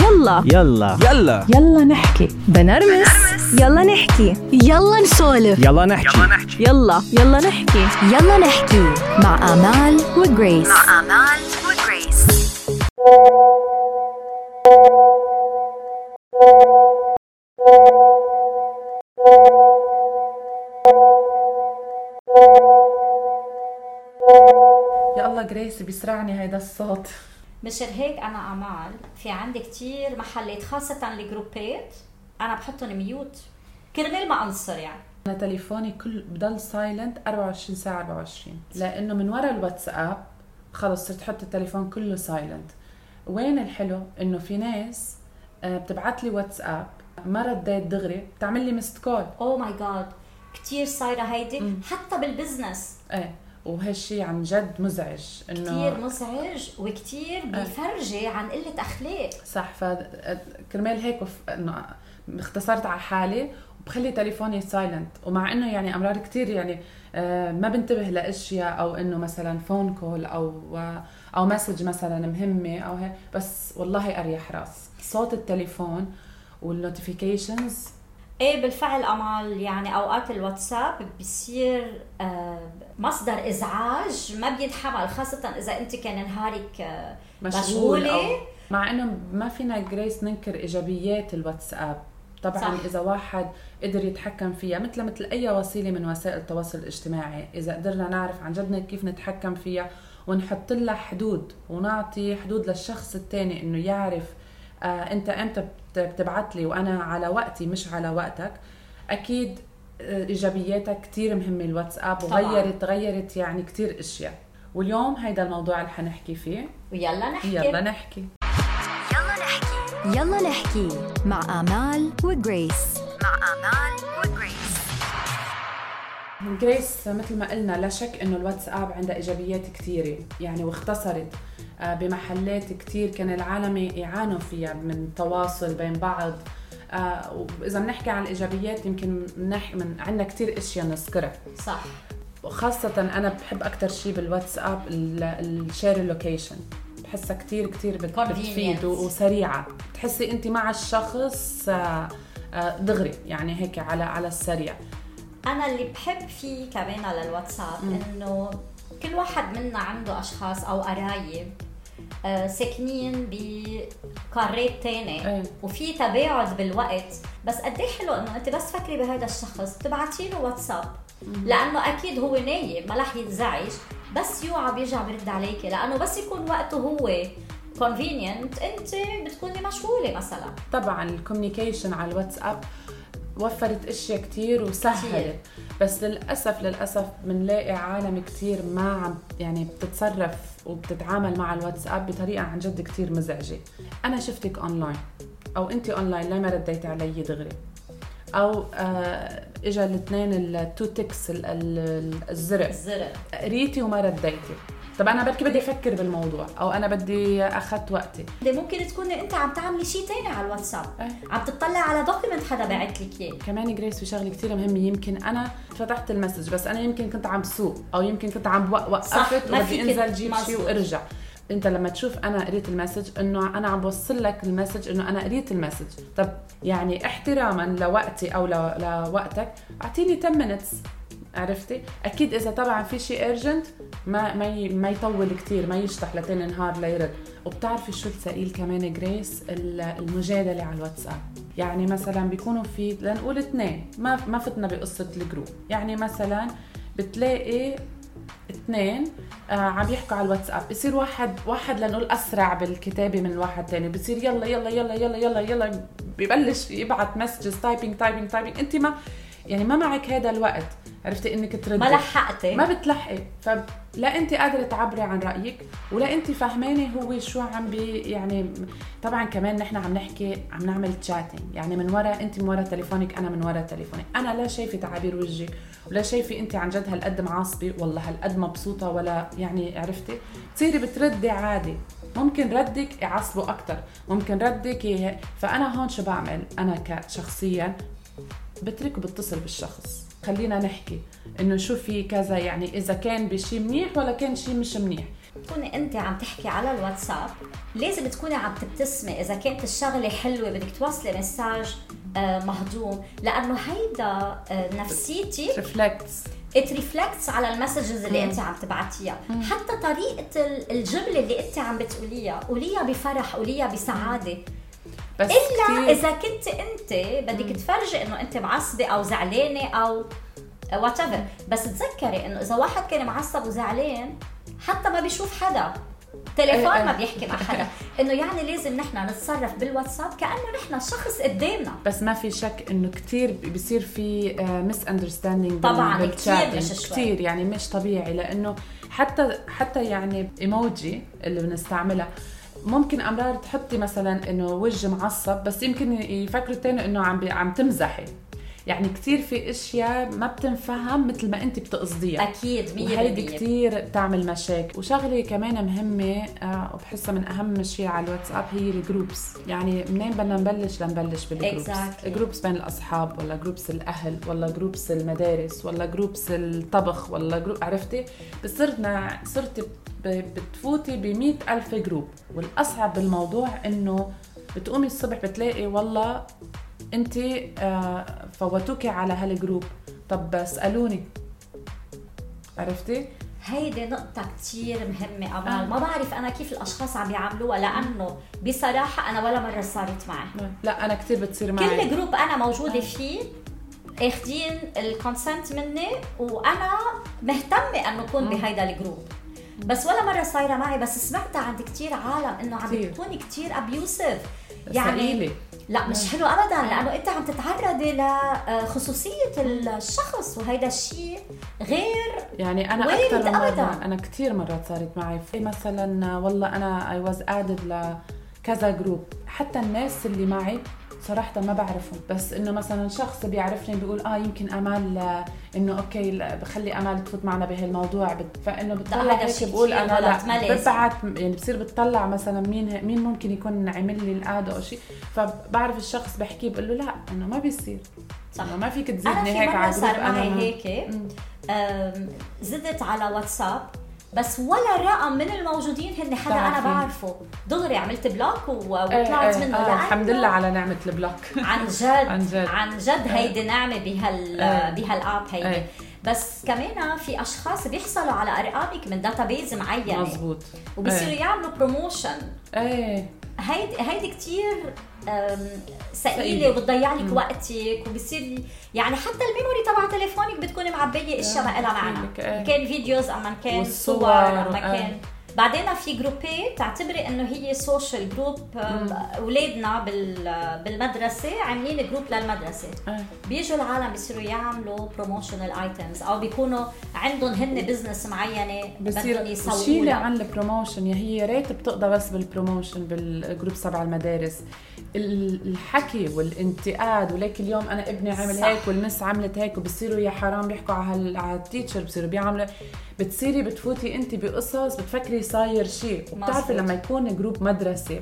يلا. يلا. يلا. يلا نحكي. بنرمس. يلا نحكي. يلا نسولف. يلا نحكي. يلا يلا نحكي. يلا نحكي. مع آمال وجريس. مع آمال وجريس. يا الله جريس بيسرعني هيدا الصوت. مشان هيك أنا امال في عندي كتير محلات خاصة ال groups ات. أنا بحطهم mute. كرمال ما أنطر يعني. أنا تليفوني كل بضل silent 24 ساعة 24 لأنه من ورا الواتساب خلص صرت أحط التليفون كله silent وين الحلو؟ إنه في ناس آه، بتبعت لي واتساب ما رديت دغري بتعمل لي missed call أو my god كتير صايرة هيدي. حتى بال business إيه. وهالشي عن جد مزعج إنه كتير مزعج وكتير بيفرجي عن قلة أخلاق. صح ف كرمال هيك وف... إنه اختصرت على حالي وبخلي تليفوني silent ومع إنه يعني أمرار كتير يعني آه، ما بنتبه لأشياء أو إنه مثلا phone call أو أو message مثلا مهمة أو هيك بس والله أريح راس. صوت التليفون وال notifications إيه بالفعل أمال يعني أوقات الواتساب بيصير آه، مصدر إزعاج ما بينحمل خاصة إذا أنت كان نهارك آه، مشغولة مع إنه ما فينا جريس ننكر إيجابيات الواتساب طبعا صح. إذا واحد قدر يتحكم فيها مثل مثل أي وسيلة من وسائل التواصل الاجتماعي إذا قدرنا نعرف عن جد كيف نتحكم فيها ونحط لها حدود ونعطي حدود للشخص الثاني إنه يعرف انت إمتى بتبعت لي وأنا على وقتي مش على وقتك أكيد آه، ايجابياتها كثير مهمة الواتساب وغيرت غيرت يعني كثير أشياء. واليوم هيدا الموضوع اللي حنحكي فيه. ويلا نحكي. يلا نحكي. يلا نحكي. يلا نحكي مع آمال وجريس. مع آمال وجريس. جريس مثل ما قلنا لا شك إنه الواتساب عندها إيجابيات كثيره يعني واختصرت. آه، بمحلات كثير كان العالم يعانوا فيها من تواصل بين بعض. آه، وإذا بنحكي عن الإيجابيات يمكن من, من عندنا كثير أشياء نذكرها. صح. وخاصة أنا بحب أكثر شيء بالواتساب ال share ال location بحسها كثير كثير بتفيد وسريعة. بتحسي أنت مع الشخص آه، دغري. يعني هيك على على السريع. أنا اللي بحب فيه كمان على الواتساب إنه كل واحد منا عنده أشخاص أو قرايب آه، ساكنين بقارات تانية أيه. وفي تباعد بالوقت. بس قد إيه حلو إنه أنت بس فكري بهذا الشخص تبعتي له واتساب. لأنه أكيد هو نايم ما رح ينزعج بس يوعى بيرجع برد عليكي. لأنه بس يكون وقته هو convenient أنت بتكوني مشغولة مثلا. طبعا ال communication على الواتساب وفرت أشياء كتير وسهلت. بس للاسف للأسف بنلاقي عالم كتير ما عم يعني بتتصرف وبتتعامل مع الواتساب بطريقة عن جد كتير مزعجة. أنا شفتك اونلاين أو انت اونلاين ليه ما رديتي علي دغري. أو آه اجى الاثنين ال two ticks الزرق الزرق قريتي وما رديتي. طب أنا بركي بدي أفكر بالموضوع أو أنا بدي أخذت وقتي. ممكن تكوني أنت عم تعملي شيء ثاني على الواتساب. أه. عم تطلع على document حدا باعت لك إياه. كمان جريس في شغلة كثير مهمة يمكن أنا فتحت ال message بس أنا يمكن كنت عم بسوق أو يمكن كنت عم وقفت وبدي أنزل جيب شيء وأرجع. أنت لما تشوف أنا قريت ال message إنه أنا عم بوصل لك ال message إنه أنا قريت ال message. طب يعني احتراما لوقتي أو لوقتك أعطيني 10 minutes. عرفتي؟ أكيد إذا طبعا في شيء urgent ما ما ما يطول كثير ما يشطح لتاني نهار ليرد وبتعرفي شو الثقيل كمان جريس المجادلة على الواتساب. يعني مثلا بيكونوا في لنقول اثنين ما ما فتنا بقصة ال group. يعني مثلا بتلاقي اثنين آه عم يحكوا على الواتساب. بصير واحد واحد لنقول أسرع بالكتابة من واحد ثاني بصير يلا يلا يلا يلا يلا يلا ببلش يبعث messages typing typing typing انت ما يعني ما معك هذا الوقت. عرفتي إنك تردي. ما لحقتي. ما بتلحقي. فلا أنت قادرة تعبري عن رأيك ولا أنت فهمانه هو شو عم بي يعني طبعا كمان نحن عم نحكي عم نعمل تشاتنج يعني من ورا أنت من ورا تليفونك أنا من ورا تليفوني. أنا لا شايفة تعابير وجهك ولا شايفة أنت عن جد هالقد معصبة والله هالقد مبسوطة ولا يعني عرفتي؟ تصيري بتردي عادي. ممكن ردك يعصبه أكثر ممكن ردك فأنا هون شو بعمل؟ أنا كشخصيا بترك وبتصل بالشخص. خلينا نحكي إنه شو في كذا يعني إذا كان بشي منيح ولا كان شي مش منيح. تكوني انت عم تحكي على الواتساب لازم تكوني عم تبتسمي إذا كانت الشغلة حلوة بدك توصلي message آه، مهضوم لأنه هيدا آه، نفسيتي reflects it reflects على ال messages اللي انت عم تبعتيها. حتى طريقة ال- الجملة اللي انت عم بتقوليها قوليها بفرح قوليها بسعادة. بس إلا كتير. إذا كنت أنت بدك تفرجي إنه أنت معصبة أو زعلانة أو what بس تذكري إنه إذا واحد كان معصب وزعلان حتى ما بيشوف حدا. تليفون ما. بيحكي مع حدا. إنه يعني لازم نحن نتصرف بالواتساب كأنه نحن شخص قدامنا. بس ما في شك إنه كثير بصير في misunderstanding طبعاً، كتير مش شوي. كثير يعني مش طبيعي. لأنه حتى حتى يعني ايموجي اللي بنستعملها ممكن أمرار تحطي مثلا إنه وجه معصب بس يمكن يفكروا الثاني إنه عم عم تمزحي. يعني كثير في أشياء ما بتنفهم مثل ما أنت بتقصديها. أكيد وهيدي 100% كثير بتعمل مشاكل. وشغلة كمان مهمة آه، وبحسها من أهم الشيء على الواتساب هي ال groups. يعني منين بدنا نبلش؟ لنبلش بال groups. Exactly. groups بين الأصحاب ولا groups الأهل ولا groups المدارس ولا groups الطبخ ولا group عرفتي؟ بصرنا صرتي ب- بتفوتي ب ألف group. والأصعب بالموضوع إنه بتقومي الصبح بتلاقي والله انت آه، فوتوكي على هال group. طب اسالوني عرفتي؟ هيدي نقطة كتير مهمة. آه. أمال ما بعرف أنا كيف الأشخاص عم بيعاملوها لأنه بصراحة أنا ولا مرة صارت معي. لا أنا كثير بتصير معي. كل group أنا موجودة فيه اخذين ال consent مني وأنا مهتمة إنه أكون بهيدا ال group. بس ولا مرة صايرة معي بس سمعتها عند كتير عالم إنه عم كتير. بتكون كتير abusive ثقيلة. لا مش حلو ابدا لأنه أنت عم تتعرضي لخصوصيه الشخص وهيدا الشيء غير يعني أنا أكثر من. مرة أنا كثير مرات صارت معي في مثلا والله أنا I was added لكذا group حتى الناس اللي معي صراحة ما بعرفهم. بس إنه مثلا شخص بيعرفني بيقول آه يمكن أمال آه، إنه أوكي بخلي أمال تفوت معنا بهالموضوع. بت- فإنه بتطلع هيك بقول أنا لا. ببعت يعني بصير بتطلع مثلا مين مين ممكن يكون عمل لي القعده أو شيء. فبعرف الشخص بحكيه بقول له لا إنه ما بيصير. صح. ما فيك تزيدني هيك على صار معي هيك زدت على واتساب. بس ولا رقم من الموجودين هن حدا أنا. بعرفه دغري عملت block إيه، وطلعت إيه، منه آه الحمد لله على نعمة ال block عن جد عن جد. عن جد هيدي نعمة بهال إيه. بهال app هيدي إيه. بس كمان في أشخاص بيحصلوا على أرقامك من database معينة مزبوط وبصيروا إيه. يعملوا promotion إيه هيدي هيدي كثير ثقيله. وبتضيع لك وقتك وبصير يعني حتى ال memory تبع تليفونك بتكون معبية اشياء ما لها معنى. إن كان videos أما كان صور أما إيه. كان بعدين في جروبات تعتبري إنه هي social group أولادنا بال- بالمدرسة عاملين group للمدرسة إيه. بيجوا العالم بيصيروا يعملوا promotional items أو بيكونوا عندهم هن business معينة بدهم شيلي لها. عن ال promotion يا هي يا ريت بتقضى بس بال promotion بال group تبع المدارس ال- الحكي والانتقاد وليك اليوم أنا ابني عمل صح. هيك وال miss عملت هيك وبصيروا يا حرام بيحكوا على ال teacher بصيروا بيعملوا بتصيري بتفوتي انت بقصص بتفكري صاير شيء. وبتعرفي. لما يكون group مدرسة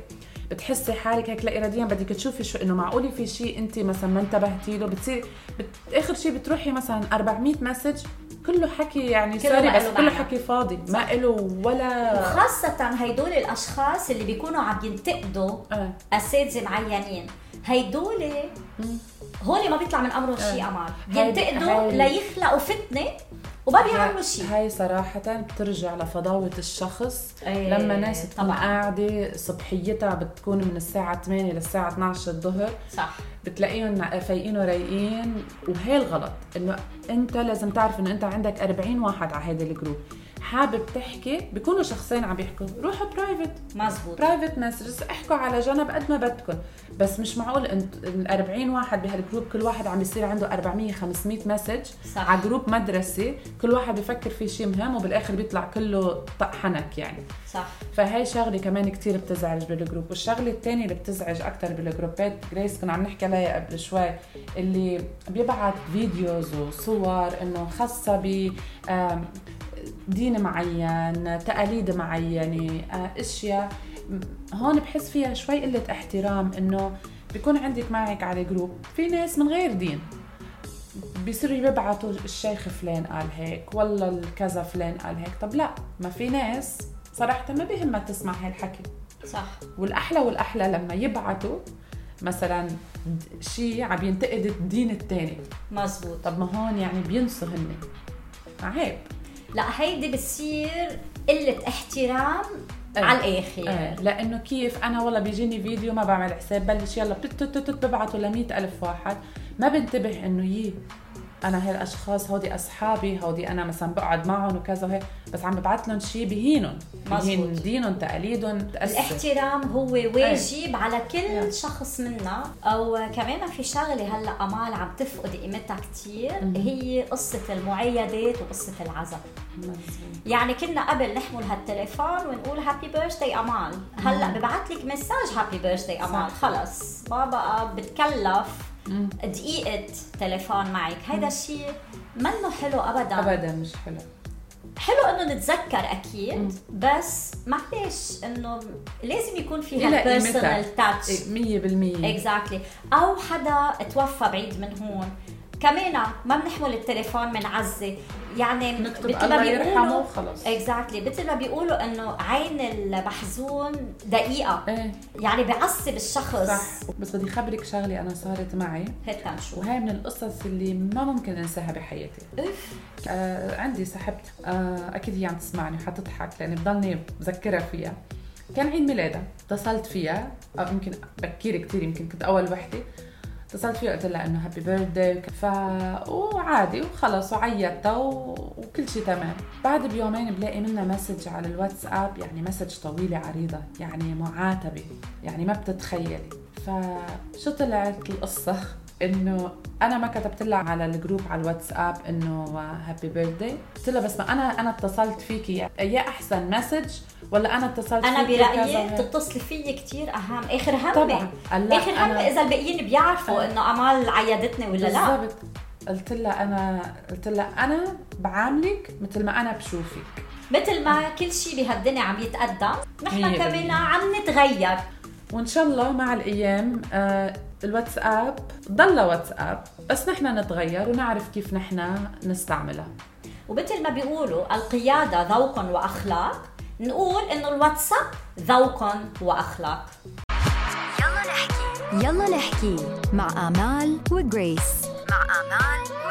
بتحسي حالك هيك لا اراديا بدك تشوفي شو إنه معقوله في شيء أنت مثلا ما انتبهتي له. بتصير بت... آخر شيء بتروحي مثلا 400 message كله حكي يعني كله sorry بس كله. حكي فاضي. ما له ولا وخاصة هيدول الأشخاص اللي بيكونوا عم ينتقدوا آه. أساتذة معينين. هيدول هول ما بيطلع من أمرهم شيء أمر. هيدي- ينتقدوا ليخلقوا فتنة وما بيعملوا شيء هاي صراحة بترجع لفضاوة الشخص. إيه، لما ناس تكون طبعاً. قاعدة صبحيتها بتكون من الساعة 8 للساعة 12 الظهر. صح. بتلاقيهم فايقين ورايقين. وهي الغلط إنه أنت لازم تعرف إنه أنت عندك 40 واحد على هذا ال group. حابب تحكي بيكونوا شخصين عم يحكوا. روحوا private مزبوط. private messages احكوا على جنب قد ما بدكم بس مش معقول انت ال 40 واحد بهال group كل واحد عم يصير عنده 400 500 message صح. على group مدرسي كل واحد بفكر في شيء مهم وبالآخر بيطلع كله طق حنك يعني. صح. فهي شغلة كمان كتير بتزعج بال group والشغلة الثانية اللي بتزعج أكثر بالجروبات جريس كنا عم نحكي عليها قبل شوي اللي بيبعت videos وصور إنه خاصة ب دين معين تقاليد معينة آه، أشياء. هون بحس فيها شوي قلة احترام إنه بيكون عندك معك على جروب في ناس من غير دين بيصيروا يبعتوا الشيخ فلان قال هيك والله الكذا فلان قال هيك. طب لا ما في ناس صراحة ما بيهمها تسمع هالحكي صح. والأحلى والأحلى لما يبعتوا مثلا شيء عم ينتقد الدين الثاني مزبوط. طب ما هون يعني بينسوا هن. عيب لا هيدي بتصير قلة احترام إيه. على الآخر. إيه. لأنه كيف؟ أنا والله بيجيني فيديو ما بعمل حساب بلش يلا ببعته ل ألف واحد. ما بنتبه إنه يي أنا هالاشخاص هودي أصحابي هودي أنا مثلا بقعد معهم وكذا وهيك بس عم ببعث لهم شيء بهينهم. بهين. دينهم تقاليدهم تأثر الاحترام هو واجب على كل Yeah. شخص منا. أو كمان في شغلة هلأ أمال عم تفقد قيمتها كثير هي قصة المعايدات وقصة العزاء. يعني كنا قبل نحمل هالتليفون ونقول happy birthday أمال. هلأ ببعث لك message happy birthday أمال. خلص. ما بقى بتكلف. دقيقة تليفون معك. هيدا الشيء منه حلو ابدا. ابدا مش حلو. حلو إنه نتذكر أكيد بس معلش إنه لازم يكون في هال personal touch إيه، مية بالمية. exactly أو حدا توفى بعيد من هون. كمان ما بنحمل التليفون من عزة. يعني نكتب مثل ما بيقولوا- وخلص. اكزاكتلي مثل ما بيقولوا إنه عين المحزون دقيقة. إيه. يعني بيعصب الشخص. صح. بس بدي خبرك شغلة أنا صارت معي. هيك نشوف وهي من القصص اللي ما ممكن أنساها بحياتي. آه عندي صاحبتي. آه أكيد هي عم تسمعني وحتضحك لأني بضلني بذكرها فيها. كان عيد ميلادها. اتصلت فيها. أو يمكن بكير كثير يمكن كنت أول وحدة. اتصلت فيها قلت لها إنه happy birthday ف وعادي وخلص وعيطتها و... وكل شيء تمام. بعد بيومين بلاقي منها message على الواتساب يعني message طويلة عريضة يعني معاتبة يعني ما بتتخيلي. فشو طلعت القصة؟ إنه أنا ما كتبت لها على ال group على الواتساب إنه happy birthday قلت لها بس ما أنا أنا اتصلت فيكي. يا أحسن message ولا أنا اتصلت أنا برأيي وهيك؟ تتصلي فيي كثير أهم. آخر همي طبعا. هلا آخر همي إذا الباقيين بيعرفوا إنه أمال عيدتني ولا لا. بالضبط. قلت لها أنا قلت لها أنا بعاملك مثل ما أنا بشوفك. مثل ما كل شيء بهالدنيا عم يتقدم نحن كمان. عم نتغير. وإن شاء الله مع الأيام آه الواتساب ضل واتساب بس نحن نتغير ونعرف كيف نحن نستعملها ومثل ما بيقولوا القيادة ذوق وأخلاق. نقول إنه الواتساب ذوق وأخلاق. يلا نحكي. يلا نحكي مع آمال وجريس. مع آمال